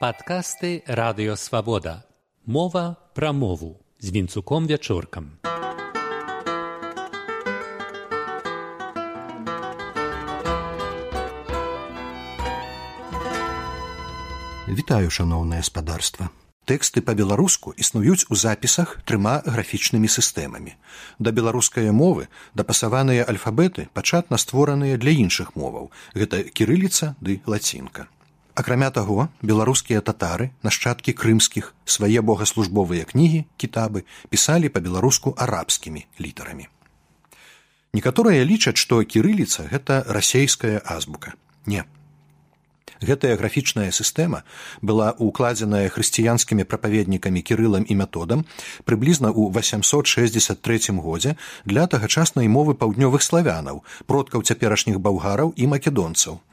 Падкасты радыёвабода. Мова пра мову з вінцуком вячоркам. Вітаю шаноўнае спадарства. Тэксты па-беларуску існуюць у запісах трыма графічнымі сістэмамі. Да беларускай мовы дапасаваныя альфабеты пачатна створаныя для іншых моваў. Гэта кірыліца ды лацінка. Акрамя таго, беларускія татары, нашчадкі крымскіх, свае богаслужбовыя кнігі, кітабы пісалі па-беларуску арабскімі літарамі. Некаторыя лічаць, што кірыліца гэта расейская азбука. Не, Гэтая графічная сістэма была укладзеная хрысціянскімі прапаведнікамі кірылам і методам прыблізна ў 863 годзе для тагачаснай мовы паўднёвых славянаў, продкаў цяперашніх баўгараў і македонцаў.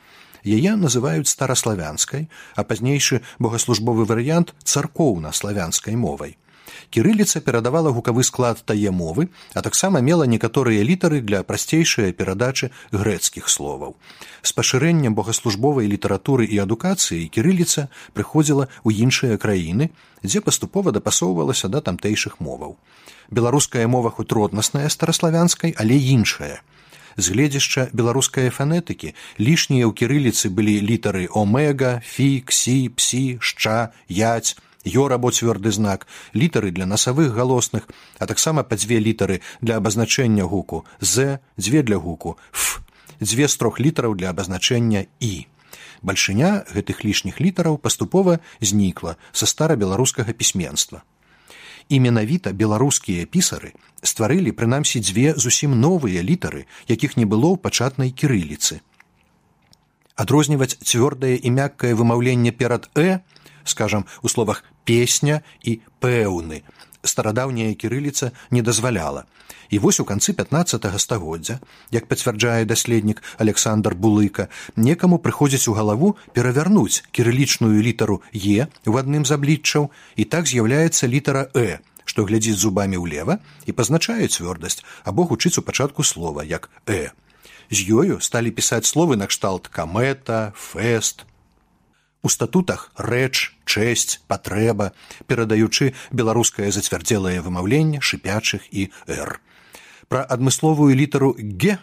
Яе называюць стараславянскай, а пазнейшы богаслужбовы варыянт царкоўна-славянскай мовай. Кірыліца перадавала гукавы склад тае мовы, а таксама мела некаторыя літары для прасцейшай перадачы грэцкіх словаў. З пашырэннем богаслужбовай літаратуры і адукацыі кірыліца прыходзіла ў іншыя краіны, дзе паступова дапасоўвалася да тамтэйшых моваў. Беларуская мова хоць роднасная стараславянскай, але іншая. З гледзяшча беларускай фанетыкі. Лішнія ў кірыліцы былі літары омега, фі, ксі, псі, шча, яць, ё або цвёрды знак літары для насавых галосных а таксама па дзве літары для абазначэння гуку з дзве для гуку ф дзве з трох літараў для абазначэння і. Бальшыня гэтых лішніх літараў паступова знікла са старабеларускага пісьменства і менавіта беларускія пісары стварылі прынамсі дзве зусім новыя літары якіх не было ў пачатнай кірыліцы. Адрозніваць цвёрдае і мяккае вымаўленне перад э скажам у словах песня і пэўны старадаўняя кірыліца не дазваляла. І вось у канцы 15 стагоддзя як пацвярджае даследнік александр булыка некаму прыходзіць у галаву перавярнуць кірылічную літару е в адным з абліччаў і так з'яўляецца літара э што глядзіць зубамі ўлева і пазначае цвёрдасць або гучыць у пачатку слова як э з ёю сталі пісаць словы накшталт камета фэст У статутах рэч, чэсць, патрэба, перадаючы беларускае зацвярдзелае вымаўленне шыпячых і р. Пра адмысловую літару г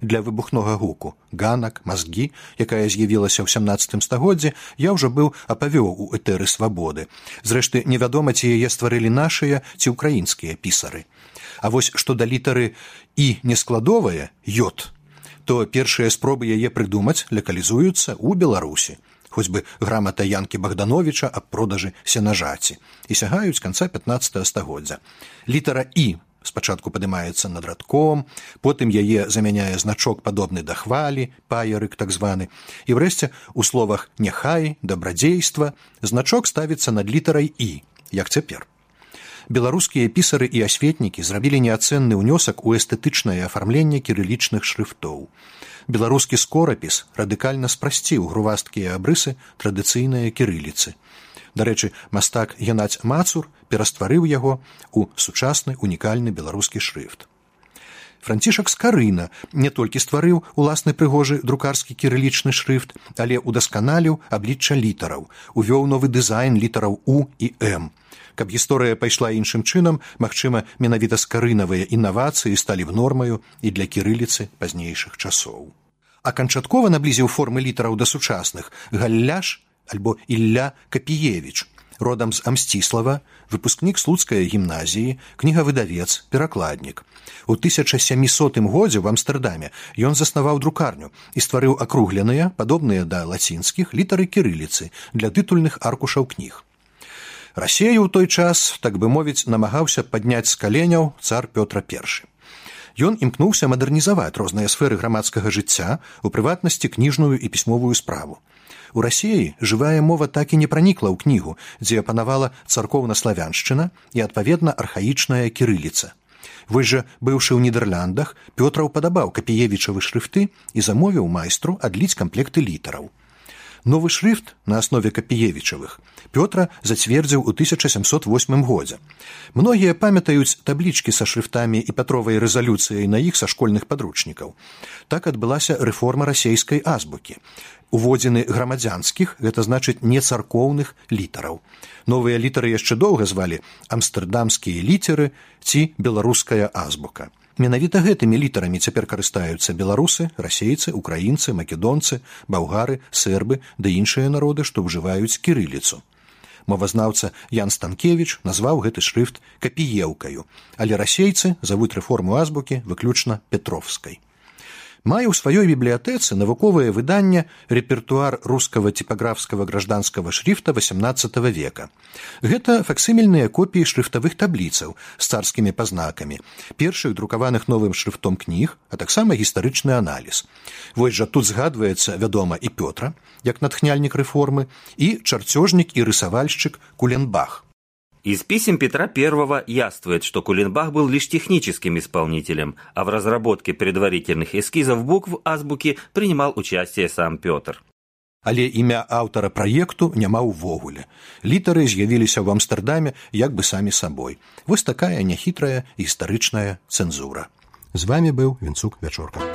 для выбухнога гуку ганак мазгі якая з'явілася ў сямнацатым стагоддзе я ўжо быў апавёў у этэры свабоды зрэшты невядома ці яе стварылі нашыя ці ўкраінскія пісары. А вось што да літары і нескладовая йод то першыя спробы яе прыдумаць лакалізуюцца ў беларусі хоць бы грамата янкі богдановича аб продажы сенажаці. І сягаюць канца 15 стагоддзя. Літара і спачатку падымаецца над радком потым яе замяняе значок падобны да хвалі паерык так званы. І врэшце у словах няхай дабрадзейства значок ставіцца над літарай і як цяпер беларускія пісары і асветнікі зрабілі неацэнны ўнёсак у эстэтычнае афармленне кірылічных шрыфтоў беларускі скорапіс радыкальна спрасціў грувасткія абрысы традыцыйныя кірыліцы. Дарэчы, мастак Янаць Мацур перастварыў яго ў сучасны унікальны беларускі шрыфт. Францішак скарына не толькі стварыў уласны прыгожы друкарскі кірылічны шрыфт, але ўдасканаліў аблічча літараў, увёў новы дызайн літараў у і м. Каб гісторыя пайшла іншым чынам магчыма менавіта скарынавыя інавацыі сталі б нормаю і для кірыліцы пазнейшых часоў. А канчаткова наблізіў формы літараў да сучасных галляш альбо ілля капіевич родам з амсціслава выпускнік слуцкай гімназіі кнігавыдавец перакладнік. У 1700 годзе в амстэрдаме ён заснаваў друкарню і стварыў акругленыя падобныя да лацінскіх літары кірыліцы для тытульных аркушаў кніг. Рассею ў той час так бы мовіць намагаўся падняць з каленяў цар пётра першы Ён імкнуўся мадэрнізаваць розныя сферы грамадскага жыцця у прыватнасці кніжную і пісьмовую справу у рассеі жывая мова так і не пранікла ў кнігу дзе апанавала царкоўна-славяншчына і адпаведна архаічная кірыліца вось жа быўшы ў нідерландах пётраў падабаў капіевічавы шрыфты і замовіў майстру адліць камплекты літараў Новы шрыфт на аснове капіевічавых Пётра зацвердзіў у 1708 годзе. Многія памятаюць таблічкі са шрыфтамі і пятровай рэзалюцыяй на іх са школьных падручнікаў. Так адбылася рэформа расейскай азбукі. Уводзены грамадзянскіх, гэта значыць не царкоўных літараў. Новыя літары яшчэ доўга звалі амстэрдамскія літеры ці беларуская азбука. Менавіта гэтымі літарамі цяпер карыстаюцца беларусы, расейцы, украінцы, македонцы, балгары, сербы ды іншыя народы, што ўжываюць кірыліцу. Мовазнаўца Ян Станкевіч назваў гэты шрыфт капіеўкаю, але расейцы завуць рэформу азбукі выключна петровскай мае ў сваёй бібліятэцы навуковае выданне рэпертуар рускага типографскага гражданскага шрифта XVIII века. Гэта факсімільныя копіі шрыфтавых табліцаў з царскімі пазнакамі, першых друкаваных новым шрыфтом кніг, а таксама гістарычны аналіз. Вось жа тут згадваецца вядома і Пётра, як натхняльнік рэформы і чарцёжнік і рысавальшчык Куленбах. Из писем Петра I яствует, что Кулинбах был лишь техническим исполнителем, а в разработке предварительных эскизов букв азбуки принимал участие сам Петр. Але імя аўтара праекту няма ўвогуле. Літары з'явіліся ў Амстэрдаме як бы самі сабой. Вось такая няхітрая гістарычная цэнзура. З вами быў Вінцук вячорка.